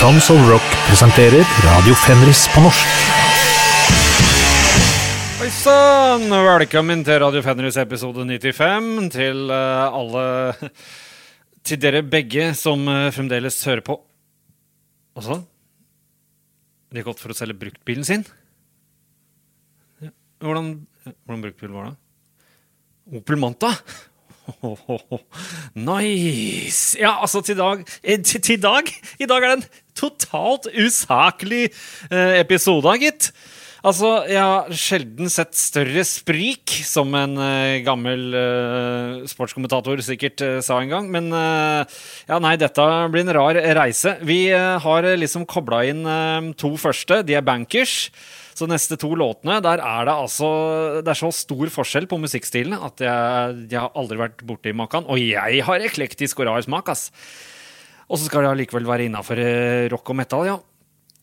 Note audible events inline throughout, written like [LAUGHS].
Tons of Rock presenterer Radio Fenris på norsk. Hei sann! Velkommen til Radio Fenris episode 95. Til eh, alle [LAUGHS] Til dere begge som eh, fremdeles hører på. Hva sa du? De har gått for å selge bruktbilen sin? Hvordan, hvordan bruktbil var det? Opel Manta? [LAUGHS] Nice! Ja, altså, til dag eh, til, til dag? I dag er det en totalt usaklig eh, episode, gitt. Altså, jeg har sjelden sett større sprik, som en uh, gammel uh, sportskommentator sikkert uh, sa en gang. Men ja, nei, dette blir en rar reise. Vi har liksom kobla inn to første. De er bankers. Så neste to låtene, der er det altså Det er så stor forskjell på musikkstilene at jeg, jeg har aldri vært borti makan. Og jeg har eklektisk og rar smak, ass. Og så skal det allikevel være innafor rock og metal, ja.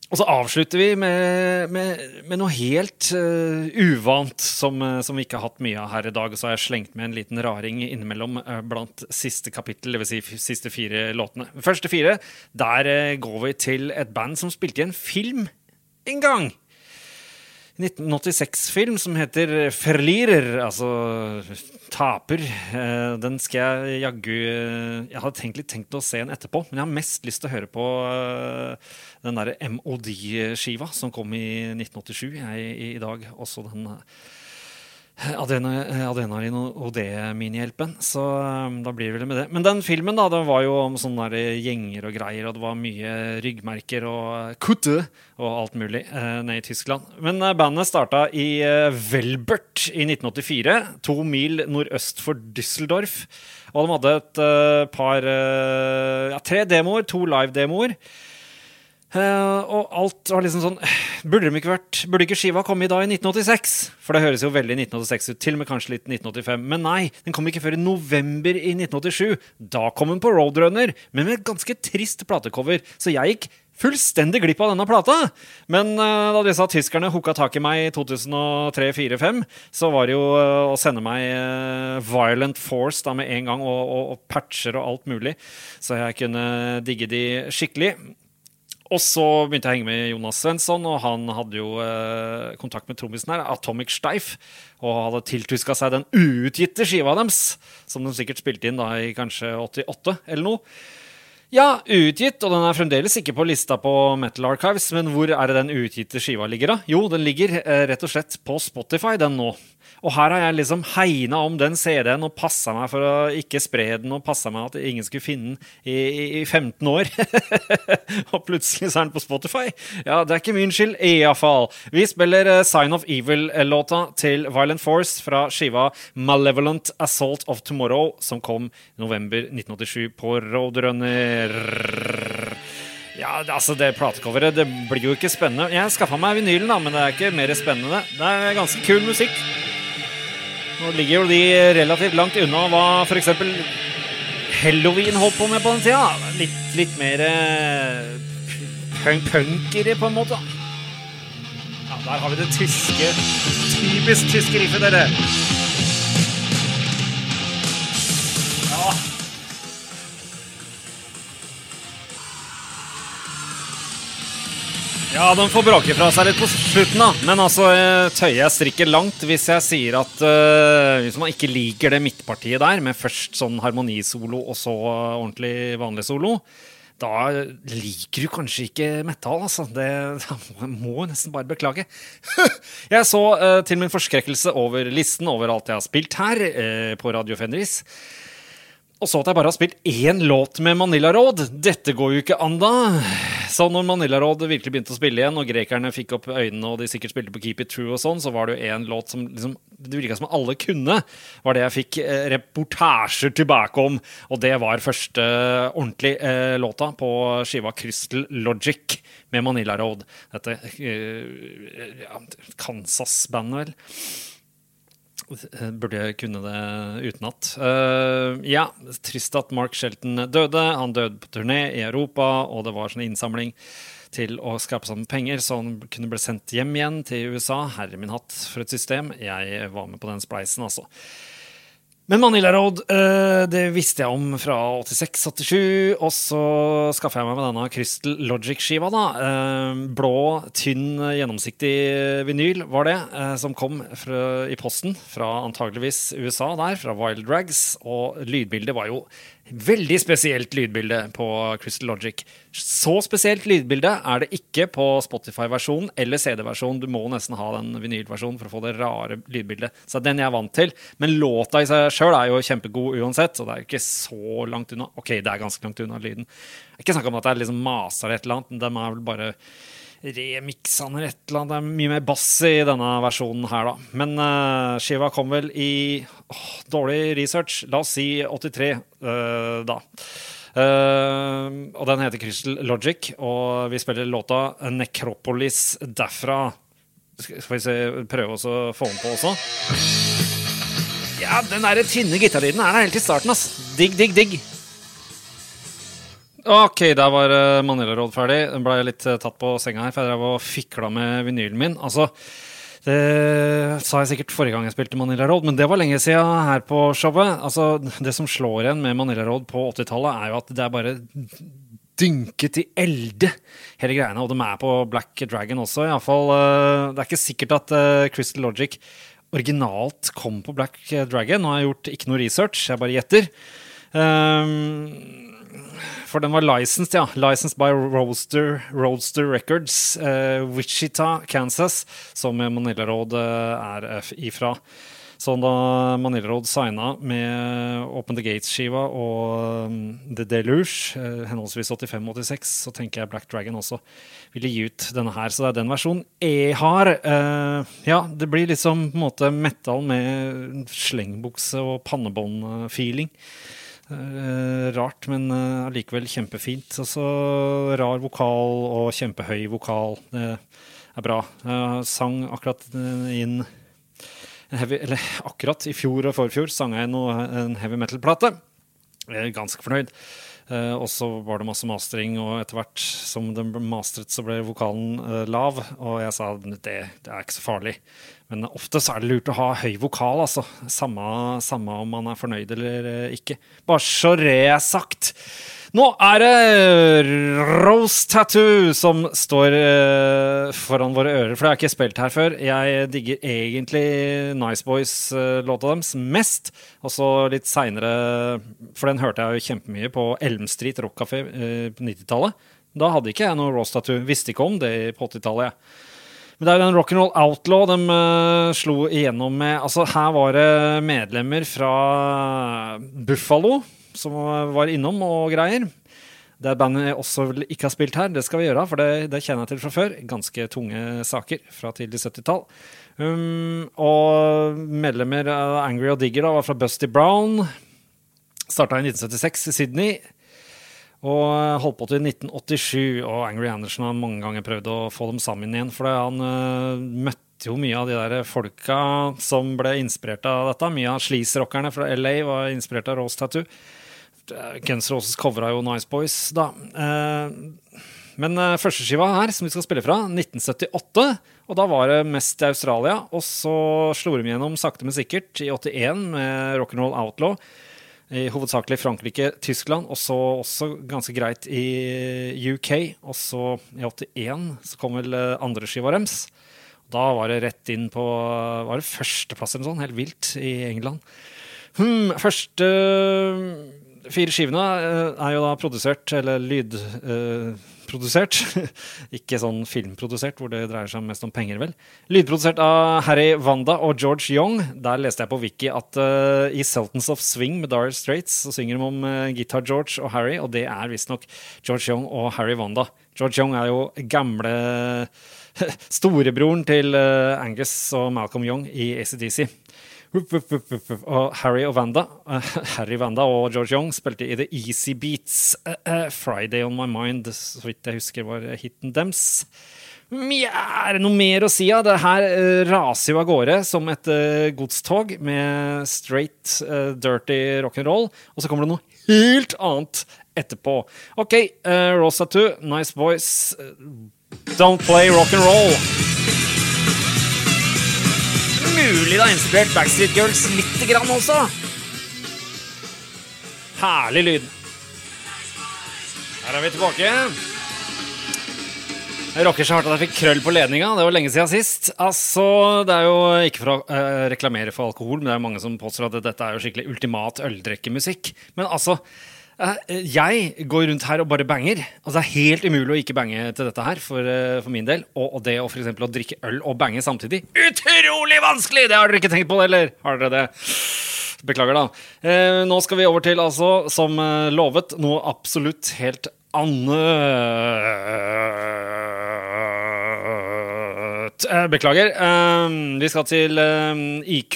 Og så avslutter vi med, med, med noe helt uh, uvant som, uh, som, vi ikke har hatt mye av her i dag. Og så har jeg slengt med en liten raring innimellom uh, blant siste kapittel, dvs. Si siste fire låtene. Første fire, der går vi til et band som spilte i en film en gang. 1986-film som heter Verlierer, altså taper. Eh, den skal jeg jaggu eh, Jeg hadde egentlig tenkt å se den etterpå, men jeg har mest lyst til å høre på eh, den derre MOD-skiva som kom i 1987 jeg, i dag. Også den Adrenalin og D-minihjelpen. Så um, da blir det vel med det. Men den filmen da, den var jo om sånne gjenger og greier, og det var mye ryggmerker og kutte og alt mulig eh, nede i Tyskland. Men eh, bandet starta i Welbert i 1984, to mil nordøst for Düsseldorf. Og de hadde et uh, par uh, ja, Tre demoer, to live-demoer. Uh, og alt var liksom sånn [SIGHS] Burde, ikke, vært, burde ikke skiva komme i dag i 1986? For det høres jo veldig 1986 ut. Til og med kanskje litt 1985. Men nei, den kom ikke før i november i 1987. Da kom den på Roadrunner, men med et ganske trist platecover. Så jeg gikk fullstendig glipp av denne plata. Men uh, da disse tyskerne hooka tak i meg i 2003-2004-2005, så var det jo uh, å sende meg uh, Violent Force da med en gang, og, og, og patcher og alt mulig, så jeg kunne digge de skikkelig. Og så begynte jeg å henge med Jonas Svensson, og han hadde jo eh, kontakt med trommisen her, Atomic Steif, og hadde tiltuska seg den uutgitte skiva deres, som de sikkert spilte inn da i kanskje 88 eller noe. Ja, utgitt, og den er fremdeles ikke på lista på Metal Archives, men hvor er det den utgitte skiva ligger, da? Jo, den ligger eh, rett og slett på Spotify, den nå. Og her har jeg liksom hegna om den CD-en og passa meg for å ikke spre den, og passa meg at ingen skulle finne den i, i, i 15 år. [LAUGHS] og plutselig så er den på Spotify. Ja, det er ikke min skyld, iallfall. Vi spiller uh, Sign of Evil-låta til Violent Force fra skiva Malevolent Assault of Tomorrow, som kom november 1987 på Roadrunner. Ja, altså Det platecoveret det blir jo ikke spennende. Jeg skaffa meg vinylen, da, men det er ikke mer spennende. Det er ganske kul musikk. Nå ligger jo de relativt langt unna hva f.eks. Halloween holdt på med på den tida. Litt, litt mer eh, punk punkere, på en måte. Ja, Der har vi det tyske Typisk tyske riffet, dere. Ja, den får bråke fra seg litt på slutten, da. Men altså, tøyer jeg strikker langt hvis jeg sier at uh, hvis man ikke liker det midtpartiet der, med først sånn harmonisolo og så ordentlig vanlig solo, da liker du kanskje ikke metal, altså. Det [LAUGHS] jeg må nesten bare beklage. [LAUGHS] jeg så uh, til min forskrekkelse over listen over alt jeg har spilt her uh, på Radio Fenris. Og så at jeg bare har spilt én låt med Manila Road. Dette går jo ikke an, da. Så når Manila Road virkelig begynte å spille igjen, og grekerne fikk opp øynene, og de sikkert spilte på Keep It True og sånn, så var det jo én låt som liksom, det virka som alle kunne. Var det jeg fikk eh, reportasjer tilbake om. Og det var første ordentlig eh, låta på skiva Crystal Logic med Manila Road. Dette eh, Kansas-bandet, vel. Burde jeg kunne det utenat. Uh, ja, trist at Mark Shelton døde. Han døde på turné i Europa, og det var sånn innsamling til å skape sammen penger, så han kunne bli sendt hjem igjen til USA. Herre min hatt for et system. Jeg var med på den spleisen, altså. Men Manila Road eh, det visste jeg om fra 86-87, og så skaffa jeg meg med denne Crystal Logic-skiva. da. Eh, blå, tynn, gjennomsiktig vinyl var det, eh, som kom fra, i posten fra antageligvis USA der, fra Wild Rags. Og lydbildet var jo Veldig spesielt lydbilde på Crystal Logic. Så spesielt lydbilde er det ikke på Spotify-versjonen eller CD-versjonen. Du må nesten ha den vinylversjonen for å få det rare lydbildet. Så den jeg er vant til. Men låta i seg sjøl er jo kjempegod uansett, så det er ikke så langt unna. Ok, det er ganske langt unna lyden. Det er ikke snakk om at det er liksom maser et eller annet. men den er vel bare remiksa eller et eller annet. Det er mye mer bass i denne versjonen her, da. Men uh, skiva kom vel i oh, dårlig research. La oss si 83, uh, eh, da. Uh, og den heter Crystal Logic, og vi spiller låta Necropolis derfra. Skal vi se, prøve å få den på også? Ja, den der tynne gitarlyden er der helt i starten, ass. Digg, digg, digg. Ok, der var uh, Manila Road ferdig. Den ble litt uh, tatt på senga her, for jeg drev og fikla med vinylen min. Altså, det sa jeg sikkert forrige gang jeg spilte Manila Road, men det var lenge siden her på showet. Altså, det som slår igjen med Manila Road på 80-tallet, er jo at det er bare dynket i elde, hele greiene. Og de er på Black Dragon også, iallfall. Eh, det er ikke sikkert at Crystal Logic originalt kom på Black Dragon. Nå har jeg gjort ikke noe research, jeg bare gjetter. Um, for den var licensed, ja. Licensed by Roadster, Roadster Records, uh, Wichita, Kansas, som Manila Road uh, er uh, ifra. Så da Manila Road signa med Open the Gates-skiva og um, The Deluge, henholdsvis 85 og 86, så tenker jeg Black Dragon også ville gi ut denne her. Så det er den versjonen jeg har. ja, det blir liksom på en måte metal med slengbukse og pannebånd-feeling. Uh, rart, men uh, allikevel kjempefint. Altså, rar vokal og kjempehøy vokal. Det er bra. Jeg sang akkurat uh, inn heavy, Eller akkurat i fjor og forfjor sang jeg en heavy metal-plate. Ganske fornøyd. Uh, og så var det masse mastering, og etter hvert som den mastret, så ble vokalen lav. Og jeg sa det, det er ikke så farlig. Men ofte så er det lurt å ha høy vokal, altså. Samme, samme om man er fornøyd eller eh, ikke. Bare så det sagt. Nå er det Rose Tattoo som står uh, foran våre ører, for det har jeg ikke spilt her før. Jeg digger egentlig Nice Boys-låta uh, deres mest. Og så litt seinere, for den hørte jeg jo kjempemye på Elm Street Rock Café uh, på 90-tallet. Da hadde ikke jeg noe Rose Tattoo. Visste ikke om det på 80-tallet. jeg. Men det er jo den Rock'n'Roll Outlaw de uh, slo igjennom med Altså, her var det medlemmer fra Buffalo som var innom og greier. Det bandet jeg også ikke har spilt her. Det skal vi gjøre, for det, det kjenner jeg til fra før. Ganske tunge saker fra tidlig 70-tall. Um, og medlemmer av Angry og Digger da, var fra Busty Brown. Starta i 1976 i Sydney. Og holdt på til 1987, og Angry Anderson har mange ganger prøvd å få dem sammen igjen. For han uh, møtte jo mye av de der folka som ble inspirert av dette. Mye av sleaze-rockerne fra LA var inspirert av Rose Tattoo. Guns Roses covra jo Nice Boys, da. Uh, men uh, førsteskiva her, som vi skal spille fra, 1978. Og da var det mest i Australia. Og så slo de gjennom sakte, men sikkert i 81 med Rock'n'Roll Outlaw i hovedsakelig Frankrike, Tyskland, og så også ganske greit i UK. Og så i 81 så kom vel andreskiva andre skiva deres. Da var det rett inn på Var det førsteplass eller sånn? Helt vilt i England. Hmm, første fire skivene eh, er jo da produsert, eller lydprodusert. Eh, [LAUGHS] ikke sånn filmprodusert, hvor det dreier seg mest om penger, vel. Lydprodusert av Harry Wanda og George Young. Der leste jeg på Wiki at uh, i Sultans of Swing med Dire Straits så synger de om uh, Guitar George og Harry, og det er visstnok George Young og Harry Wanda. George Young er jo gamle [LAUGHS] storebroren til uh, Angus og Malcolm Young i ACDC. Og Harry og Wanda [LAUGHS] Harry Wanda og George Young spilte i The Easy Beats. Uh, uh, Friday On My Mind, så vidt jeg husker, var hiten dems. Ja, er det noe mer å si? Ja? Det her raser jo av gårde som et godstog med straight, dirty rock'n'roll. Og så kommer det noe helt annet etterpå. OK, uh, Rosa 2, Nice Boys. don't play rock'n'roll mulig det har inspirert Backstreet Girls lite grann også. Herlig lyd. Her er vi tilbake. Jeg rocker så hardt at jeg fikk krøll på ledninga. Det var lenge siden sist. Altså, Det er jo ikke for å eh, reklamere for alkohol, men det er jo mange som påstår at dette er jo skikkelig ultimat øldrikkemusikk. Men altså, jeg går rundt her og bare banger. Altså, det er helt umulig å ikke bange til dette her, for, eh, for min del. Og, og det å for eksempel å drikke øl og bange samtidig Utrolig vanskelig! Det har dere ikke tenkt på, eller? Har dere det? Beklager, da. Eh, nå skal vi over til, altså, som eh, lovet, noe absolutt helt annet. Eh, Beklager. Eh, vi skal til eh, IQ.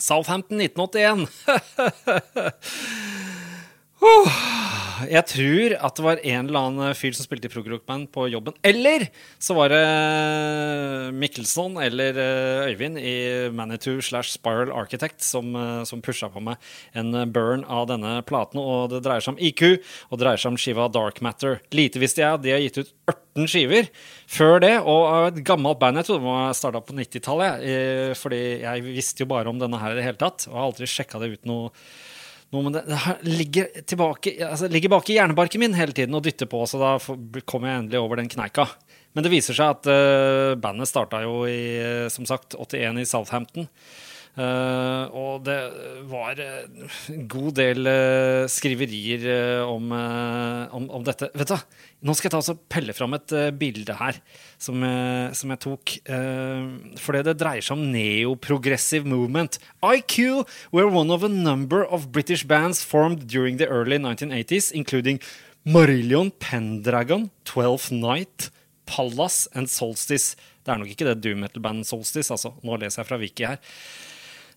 Southampton 1981. [LAUGHS] Oh, Jeg tror at det var en eller annen fyr som spilte i progrockband på jobben. Eller så var det Mikkelson eller eh, Øyvind i Manitou slash Spiral Architect som, eh, som pusha på meg en burn av denne platen. Og det dreier seg om IQ, og det dreier seg om skiva Dark Matter. Lite visste jeg at de har gitt ut 18 skiver før det, og av et gammelt band. Jeg trodde var starta på 90-tallet, eh, fordi jeg visste jo bare om denne her i det hele tatt. Og har aldri sjekka det ut noe noe, men det, det her ligger, tilbake, altså, ligger bak i hjernebarken min hele tiden og dytter på, så da kommer kom jeg endelig over den kneika. Men det viser seg at uh, bandet starta jo i, eh, som sagt, 81 i Southampton. Eh, og det var eh, en god del eh, skriverier om, om, om dette. Vet du? Nå skal jeg ta og pelle fram et bilde her som, som jeg tok. Fordi det dreier seg om neo-progressive movement. IQ were one of a number of British bands formed during the early 1980s, including Marillion, Pendragon, Twelfth Night, Pallas and Solstice. Det er nok ikke det doom metal-bandet Solstice, altså. Nå leser jeg fra Wiki her.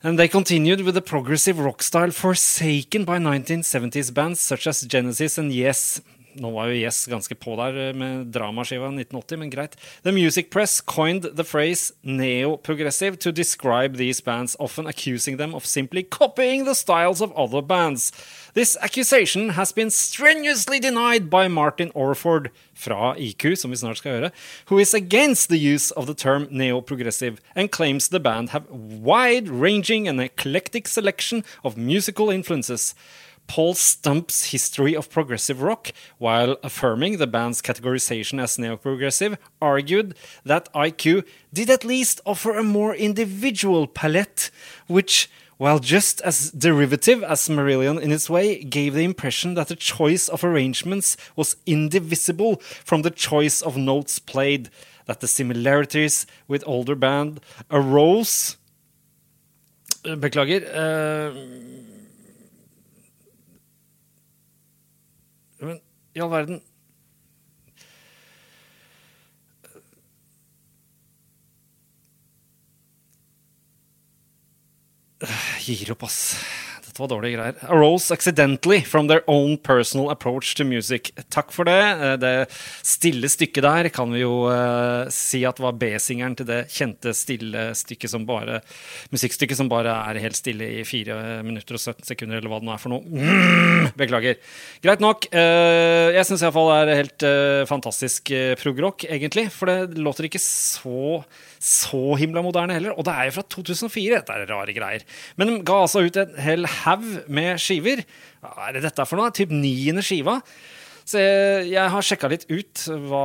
And they continued with the progressive rock style forsaken by 1970s bands such as Genesis and Yes. Nå var jo Yes ganske på der eh, med dramaskiva 1980, men greit. The Music Press coined the phrase neo-progressive to describe these bands, often accusing them of simply copying the styles of other bands. This accusation has been strenuously denied by Martin Orford fra IQ, som vi snart skal høre, who is against the use of the term neo-progressive and claims the band have wide-ranging and eclectic selection of musical influences. Paul Stump's history of progressive rock, while affirming the band's categorization as neo progressive, argued that IQ did at least offer a more individual palette, which, while just as derivative as Marillion in its way, gave the impression that the choice of arrangements was indivisible from the choice of notes played, that the similarities with older band arose Beklager. eh, i all verden Gir opp, ass. Dette var dårlige greier. Arose accidentally from their own personal approach to music. Takk for det. Eh, Det stille stykket der kan vi jo uh, si at var B-singeren til det kjente stille stykket som bare Musikkstykket som bare er helt stille i 4 minutter og 17 sekunder, eller hva det nå er for noe. Mm, beklager. Greit nok. Uh, jeg syns iallfall det er helt uh, fantastisk eh, progrock, egentlig. For det låter ikke så så himla moderne heller. Og det er jo fra 2004. Dette er rare greier. Men de ga altså ut en hel haug med skiver. Hva er det dette for noe? Typ niende skiva. Så jeg, jeg har sjekka litt ut hva,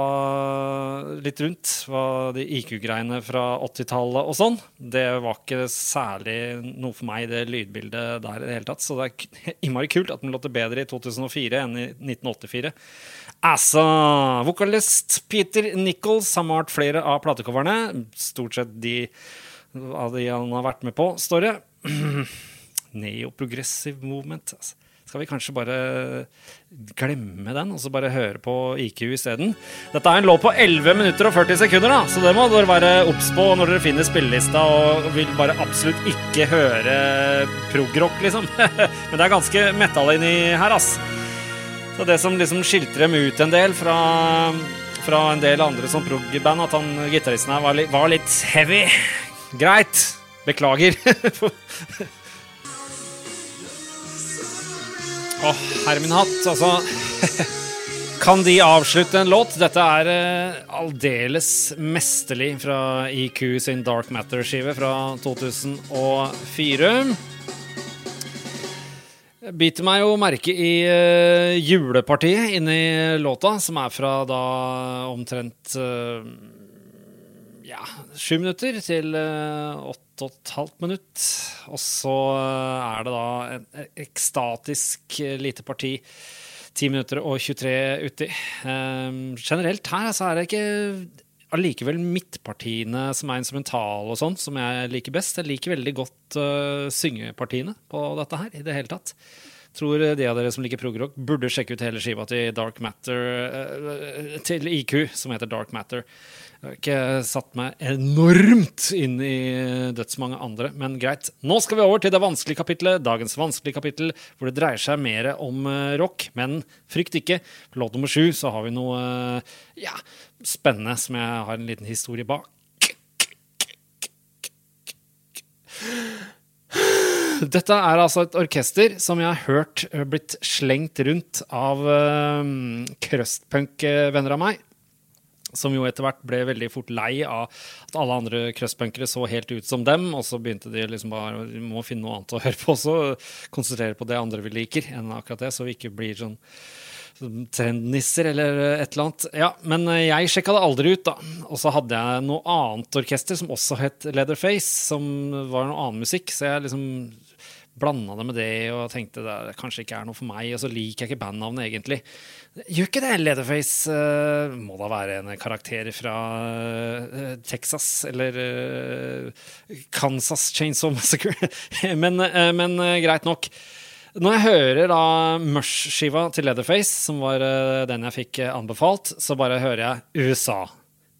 litt rundt hva de IQ-greiene fra 80-tallet og sånn. Det var ikke særlig noe for meg, det lydbildet der i det hele tatt. Så det er [LAUGHS] innmari kult at den låter bedre i 2004 enn i 1984. Altså, vokalist Peter Nichols har malt flere av platecoverne. Stort sett de av de han har vært med på, står det. [CLEARS THROAT] Neo-progressive movement. Altså. Skal vi kanskje bare glemme den, og så bare høre på IQ isteden? Dette er en låt på 11 minutter og 40 sekunder, da, så det må dere være obs på når dere finner spillelista og vil bare absolutt ikke høre progrock, liksom. [LAUGHS] Men det er ganske metal inni her, ass. Så det som liksom skilte dem ut en del fra, fra en del andre som prog-band, at han gitaristen her var, litt, var litt heavy. Greit. Beklager. [LAUGHS] Åh, herre min hatt, altså. [LAUGHS] Kan de avslutte en låt? Dette er eh, aldeles mesterlig fra EQ sin Dark Matter-skive fra 2004. biter meg jo merke i uh, julepartiet inni låta, som er fra da omtrent uh, ja, sju minutter til uh, åtte og et halvt minutt. Og så er det da en ekstatisk lite parti. 10 minutter og 23 uti. generelt her så er det ikke allikevel midtpartiene som er instrumentale og sånn, som jeg liker best. Jeg liker veldig godt uh, syngepartiene på dette her i det hele tatt. Tror de av dere som liker progrock, burde sjekke ut hele skiva til Dark Matter, uh, til IQ, som heter Dark Matter. Jeg har ikke satt meg enormt inn i dødsmange andre, men greit. Nå skal vi over til det vanskelige kapitlet, dagens vanskelige kapittel, hvor det dreier seg mer om uh, rock. Men frykt ikke, på låt nummer sju så har vi noe ja, spennende som jeg har en liten historie bak. Dette er altså et orkester som jeg har hørt blitt slengt rundt av uh, crustpunk-venner av meg. Som jo etter hvert ble veldig fort lei av at alle andre crustpunkere så helt ut som dem. Og så begynte de liksom bare vi må finne noe annet å høre på også. Konsentrere på det andre vi liker, enn akkurat det. Så vi ikke blir sånn trendnisser eller et eller annet. Ja, Men jeg sjekka det aldri ut, da. Og så hadde jeg noe annet orkester som også het Leatherface, som var noe annen musikk. Så jeg liksom blanda det med det og tenkte det kanskje ikke er noe for meg. Og så liker jeg ikke bandnavnet egentlig. Gjør ikke det, Leatherface. Uh, må da være en karakter fra uh, Texas eller uh, Kansas Chainsaw Massacre. [LAUGHS] men, men greit nok. Når jeg hører da Mush-skiva til Leatherface, som var den jeg fikk anbefalt, så bare hører jeg USA.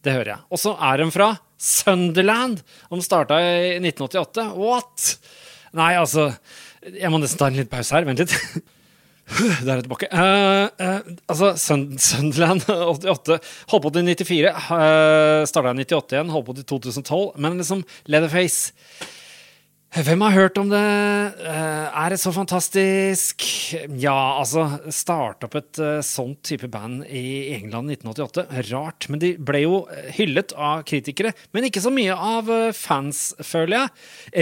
Det hører jeg. Og så er de fra Sunderland! De starta i 1988. What?! Nei, altså Jeg må nesten ta en liten pause her. Vent litt. [LAUGHS] Der er jeg tilbake. Uh, altså, Sunderland 88 [LAUGHS] holdt på til 94. Uh, Starta i 98 igjen, holdt på til 2012. Men liksom Leatherface hvem har hørt om det? Eh, er det så fantastisk? Ja, altså Starte opp et uh, sånt type band i England 1988. Rart. Men de ble jo eh, hyllet av kritikere. Men ikke så mye av fans, føler jeg.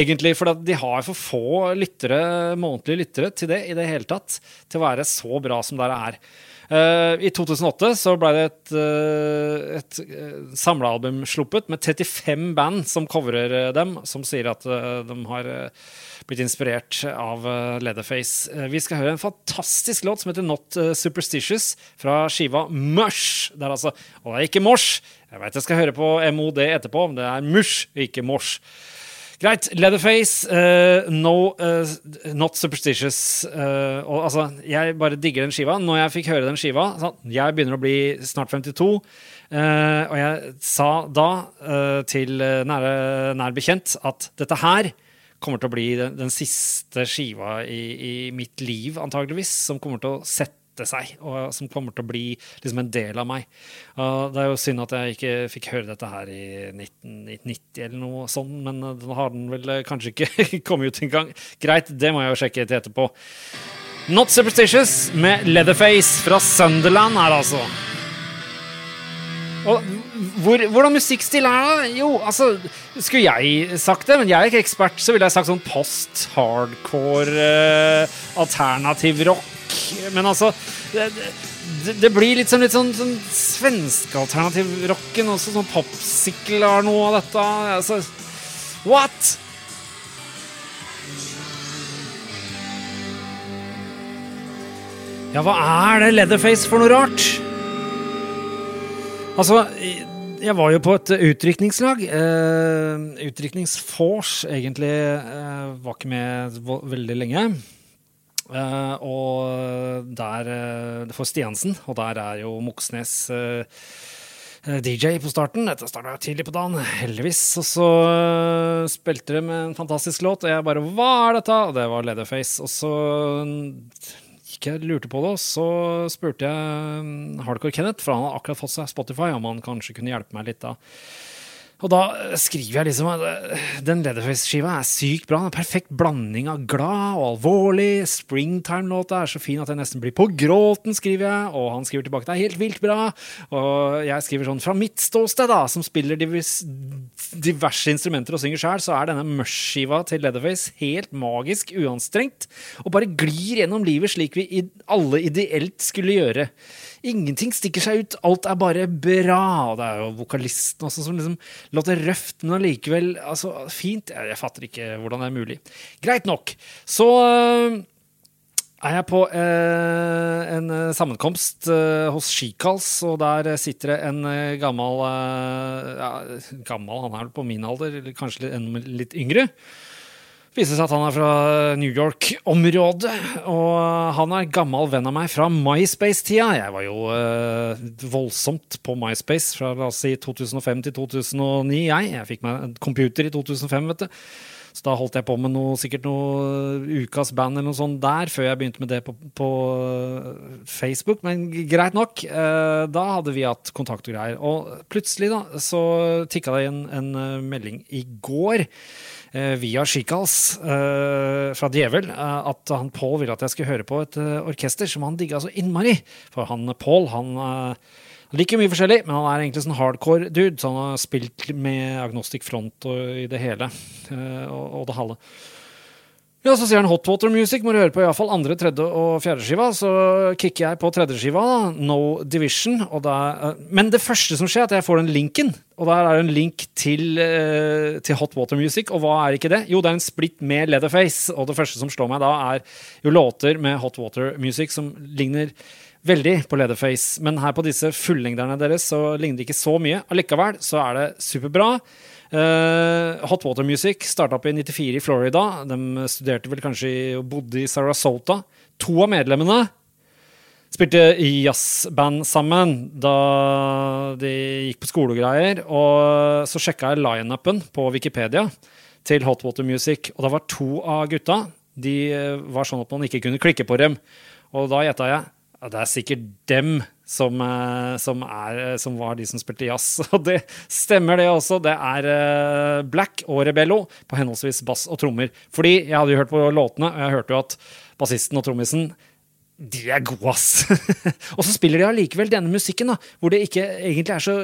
Egentlig, for de har for få lyttere, månedlige lyttere til det i det hele tatt. Til å være så bra som det er. Uh, I 2008 så ble det et, uh, et uh, samlealbum sluppet med 35 band som coverer dem, som sier at de har blitt inspirert av Leatherface. vi skal høre en fantastisk låt som heter Not Superstitious, fra skiva Mush. Det er altså, og det er ikke Mosh. Jeg veit jeg skal høre på MOD etterpå, men det er Mush, ikke Mosh. Greit. Leatherface, uh, no, uh, not superstitious. Uh, og, altså, jeg bare digger den skiva. Når jeg fikk høre den skiva sånn, Jeg begynner å bli snart 52. og jeg sa da til nære nær bekjent at dette her kommer til å bli den, den siste skiva i, i, mitt liv, antageligvis, som kommer til å sette seg, og som kommer til å bli liksom en del av meg. Uh, det er jo synd at jeg ikke fikk høre dette her i 1990 eller noe sånt, men uh, den har den vel uh, kanskje ikke [LAUGHS] kommet ut engang. Greit, det må jeg jo sjekke til etterpå. Not Superstitious med Leatherface fra Sunderland her, altså. Og hvor, hvordan musikkstil er det? Jo, altså Skulle jeg sagt det, men jeg er ikke ekspert, så ville jeg sagt sånn post-hardcore, uh, alternativ rock men altså det, det, blir litt, sånn, litt sånn, sånn svenskealternativ rocken også. Sånn Popsicle har noe av dette. Altså, what?! Ja, hva er det Leatherface for noe rart? Altså, jeg var jo på et utrykningslag. Uh, Utrykningsforce, egentlig. Uh, var ikke med veldig lenge. Uh, og der uh, for Stiansen, og der er jo Moxnes uh, DJ på starten. Dette starta tidlig på dagen, heldigvis. Og så spilte de med en fantastisk låt, og jeg bare Hva er dette? Og det var Leatherface. Og så gikk jeg lurte på det, og så spurte jeg Hardcore Kenneth, for han hadde akkurat fått seg Spotify, om han kanskje kunne hjelpe meg litt da. Og da skriver jeg liksom at eh, den Leatherface-skiva er sykt bra. En perfekt blanding av glad og alvorlig. Springtime-låta er så fin at jeg nesten blir på gråten, skriver jeg. Og han skriver tilbake det er helt vilt bra. Og jeg skriver sånn fra mitt ståsted, da, som spiller divers, diverse instrumenter og synger sjøl, så er denne Mush-skiva til Leatherface helt magisk uanstrengt. Og bare glir gjennom livet slik vi alle ideelt skulle gjøre. Ingenting stikker seg ut, alt er bare bra. Det er jo vokalisten også som liksom låter røft, men allikevel altså, fint. Jeg, jeg, fatter ikke hvordan det er mulig. Greit nok. Så uh, er jeg på uh, en uh, sammenkomst hos Skikals, og der sitter det en gammel ja, Gammel, han er på min alder, eller kanskje litt, litt yngre viser seg at han er fra New York-området. Og han er gammel venn av meg fra MySpace-tida. Jeg var jo uh, voldsomt på MySpace fra la oss si 2005 til 2009. Jeg, jeg fikk meg en computer i 2005, vet du. Så da holdt jeg på med noe, sikkert noe ukas band eller noe sånt der, før jeg begynte med det på, på Facebook. Men greit nok. Eh, da hadde vi hatt kontakt og greier. Og plutselig da, så tikka det inn en, en melding i går Eh, via Skikals eh, fra Djevel eh, at han Paul ville at jeg skulle høre på et orkester som han digga så innmari. For han Paul han liker mye forskjellig, men han er egentlig sånn hardcore dude. Så han har spilt med Agnostic Front og i det hele og det halve. Ja, Så sier han Hot Water Music, må du høre på iallfall andre, tredje og fjerde skiva. Så kicker jeg på tredje skiva, No Division. Da, uh, men det første som skjer, er at jeg får den linken. Og der er det en link til, uh, til, Hot Water Music. Og hva er ikke det? Jo, det er en splitt med Leatherface. Og det første som slår meg da, er jo låter med Hot Water Music som ligner veldig på Leatherface. Men her på disse fullengderne deres så ligner det ikke så mye. Allikevel så er det superbra. Uh, Hot Water Music starta opp i 94 i Florida. De studerte vel kanskje og bodde i Sarasota. To av medlemmene spilte jazzband sammen da de gikk på skolegreier. Og så sjekka jeg lineupen på Wikipedia til Hot Water Music, og da var to av gutta De var sånn at man ikke kunne klikke på dem. Og da gjetta jeg ja, det er sikkert dem som, eh, som, er, eh, som, var de som spilte jazz. [LAUGHS] Og det stemmer, det også. Det er eh, Black og Rebello på henholdsvis bass og trommer. Fordi jeg hadde jo hørt på låtene, og jeg hørte jo at bassisten og trommisen de er gode, ass! [LAUGHS] og så spiller de allikevel denne musikken, da, hvor det ikke egentlig er så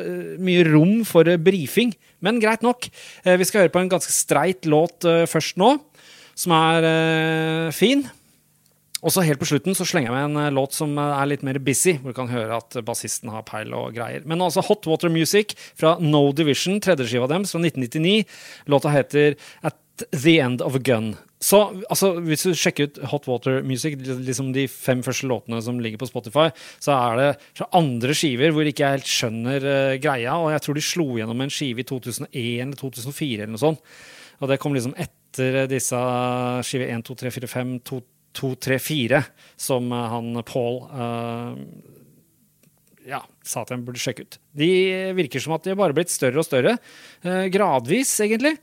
mye rom for brifing. Men greit nok. Vi skal høre på en ganske streit låt først nå, som er fin. Og så helt på slutten så slenger jeg med en eh, låt som eh, er litt mer busy, hvor du kan høre at bassisten har peil og greier. Men altså Hot Water Music fra No Division, tredjeskiva deres fra 1999. Låta heter At The End of a Gun. Så altså, hvis du sjekker ut Hot Water Music, liksom de fem første låtene som ligger på Spotify, så er det fra andre skiver hvor ikke jeg helt skjønner uh, greia. Og jeg tror de slo gjennom en skive i 2001 eller 2004 eller noe sånt. Og det kom liksom etter disse skive 1, 2, 3, 4, 5, 2, 2, 3, 4, som eh, han Paul uh, ja, sa at jeg burde sjekke ut. De virker som at de har bare blitt større og større. Uh, gradvis, egentlig.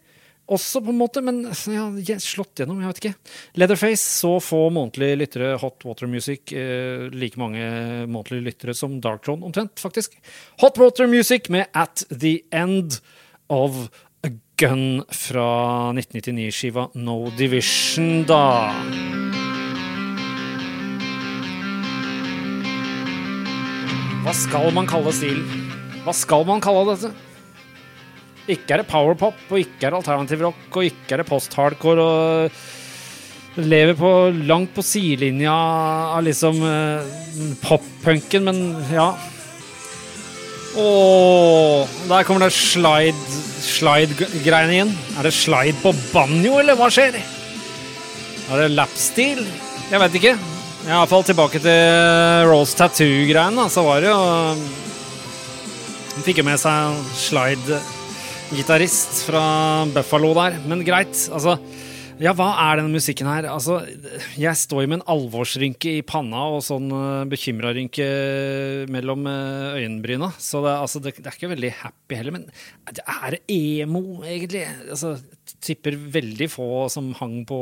Også på en måte, men ja, slått gjennom, jeg vet ikke. Leatherface, så få månedlige lyttere. Hot Water Music, uh, like mange månedlige lyttere som Dark Throne, omtrent, faktisk. Hot Water Music med At The End of A Gun fra 1999-skiva No Division, da. Hva skal man kalle stilen? Hva skal man kalle dette? Ikke er det powerpop, og ikke er det alternativ rock, og ikke er det post-hardcore og lever på, langt på sidelinja av liksom eh, pop-punken, men ja. Ååå, der kommer det slide slide-greiene igjen. Er det slide på banjo, eller hva skjer? Er det lapstil? Jeg vet ikke. Iallfall tilbake til Rolls Tattoo-greiene. Så var det jo Han fikk jo med seg slide-gitarist fra Buffalo der. Men greit. Altså, ja, hva er denne musikken her? Altså, jeg står jo med en alvorsrynke i panna og sånn uh, bekymra rynke mellom uh, øyenbryna. Så det, altså, det, det, er ikke veldig happy heller. Men er det emo, egentlig? Altså, tipper veldig få som hang på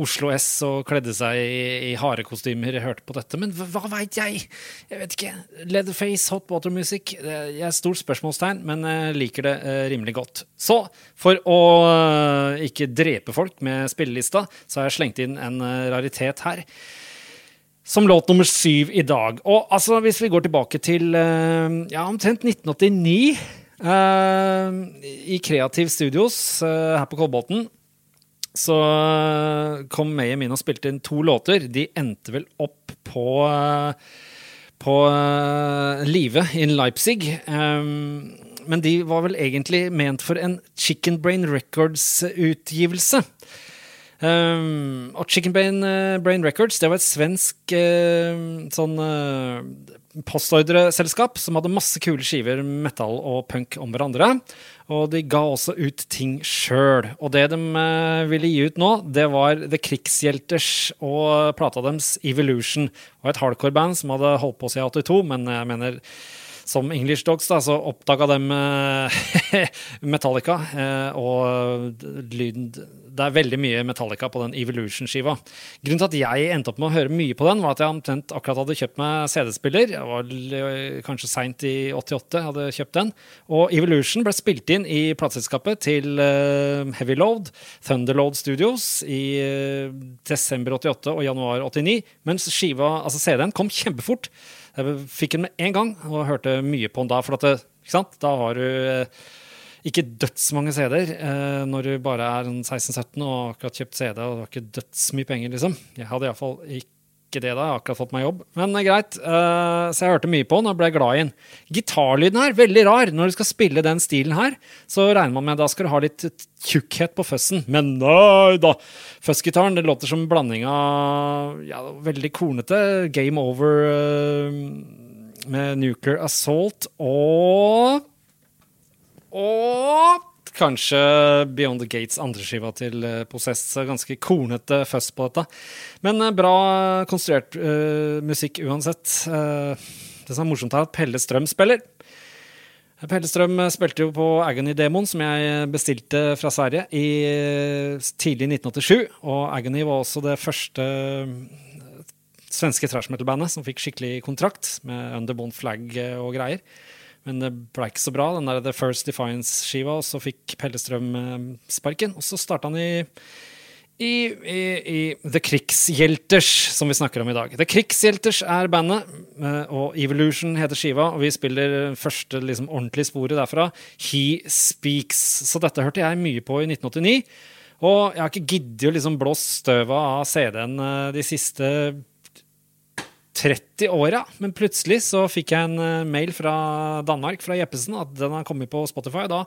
Oslo S og kledde seg i, i harekostymer, hørte på dette. Men hva, hva veit jeg? Jeg vet ikke. Leatherface, hot water music. Jeg er stort spørsmålstegn, men jeg liker det eh, rimelig godt. Så for å eh, ikke drepe folk med spillelista, så har jeg slengt inn en eh, raritet her som låt nummer syv i dag. Og altså, hvis vi går tilbake til ja, omtrent 1989 Uh, I Kreativ Studios uh, her på Kolbotn så uh, kom Mayhem inn og spilte inn to låter. De endte vel opp på på Live in Leipzig. Um, men de var vel egentlig ment for en Chicken Brain Records-utgivelse. Um, og Chicken Brain, Brain, Records det var et svensk sånn postordreselskap som hadde masse kule skiver metal og punk om hverandre. Og de ga også ut ting sjøl. Og det de eh, ville gi ut nå, det var The Krigshjelters og plata deres Evolution. Og et hardcore-band som hadde holdt på siden 82, men jeg mener som English Dogs da, så oppdaga dem eh, [LAUGHS] Metallica. Eh, og lyden Det er veldig mye Metallica på den Evolution-skiva. Grunnen til at jeg endte opp med å høre mye på den, var at jeg omtrent akkurat hadde kjøpt meg CD-spiller. Jeg var eh, kanskje seint i 88 jeg hadde kjøpt den. Og Evolution ble spilt inn i plateselskapet til Heavy Load, Thunderload Studios, i desember 88 og januar 89, mens skiva, altså CD-en kom kjempefort. Jeg fikk den med en gang og hørte mye på den da. For det, da har du eh, ikke dødsmange CD-er eh, når du bare er 16-17 og akkurat kjøpt CD og du har ikke dødsmye penger, liksom. Jeg hadde iallfall ikke det da, jeg har akkurat fått meg jobb. Men eh, greit. Eh, så jeg hørte mye på den og ble glad i den. Gitarlyden her, veldig rar. Når du skal spille den stilen her, så regner man med da skal du ha litt tjukkhet på føssen. Men nei da! Fuzzgitaren det låter som blanding av ja, veldig kornete Game Over uh, med Nuclear Assault og Og kanskje Beyond the Gates andreskiva til eh, Possess. Ganske kornete fuzz på dette. Men eh, bra konstruert uh, musikk uansett. Uh, det som er morsomt, er at Pelle Strøm spiller. Pelle Strøm spilte jo på Agony Demon, som jeg bestilte fra Sverige i tidlig 1987. Og Agony var også det første svenske trash metal-bandet som fikk skikkelig kontrakt med underbond, Flag og greier. Men det ble ikke så bra, den der The First Defiance-skiva, og så fikk Pellestrøm eh, sparken. Og så starta han i, i, i, i The Krigshjelters, som vi snakker om i dag. The Krigshjelters er bandet, eh, og Evolution heter skiva. Og vi spiller første liksom, ordentlige sporet derfra, He Speaks. Så dette hørte jeg mye på i 1989. Og jeg har ikke giddet å liksom blåse støvet av CD-en eh, de siste 30 år, ja. Men plutselig så fikk jeg en eh, mail fra Danmark, fra Jeppesen, at den har kommet på Spotify. Da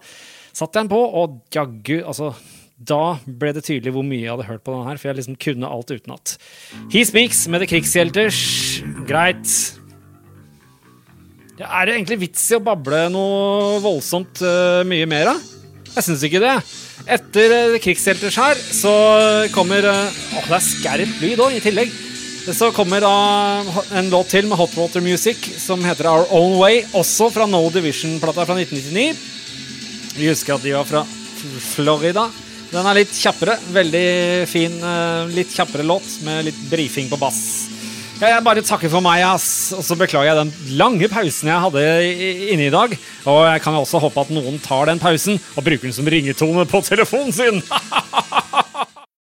satte jeg den på, og jaggu, altså Da ble det tydelig hvor mye jeg hadde hørt på den her, for jeg liksom kunne alt utenat. He Speaks med The Krigshjelters. Greit. Ja, er det egentlig vits i å bable noe voldsomt uh, mye mer, da? Jeg syns ikke det. Etter uh, Krigshjelters her, så kommer Å, uh, det er skerp lyd òg, i tillegg. Så kommer da en låt til med Hot Water Music som heter Our Own Way, også fra No Division-plata fra 1999. Vi husker at de var fra Florida. Den er litt kjappere. Veldig fin, eh, litt kjappere låt med litt brifing på bass. Jeg bare takker for meg, ass. Og så beklager jeg den lange pausen jeg hadde inne i dag. Og jeg kan også håpe at noen tar den pausen og bruker den som ringetone på telefonen sin. [LAUGHS]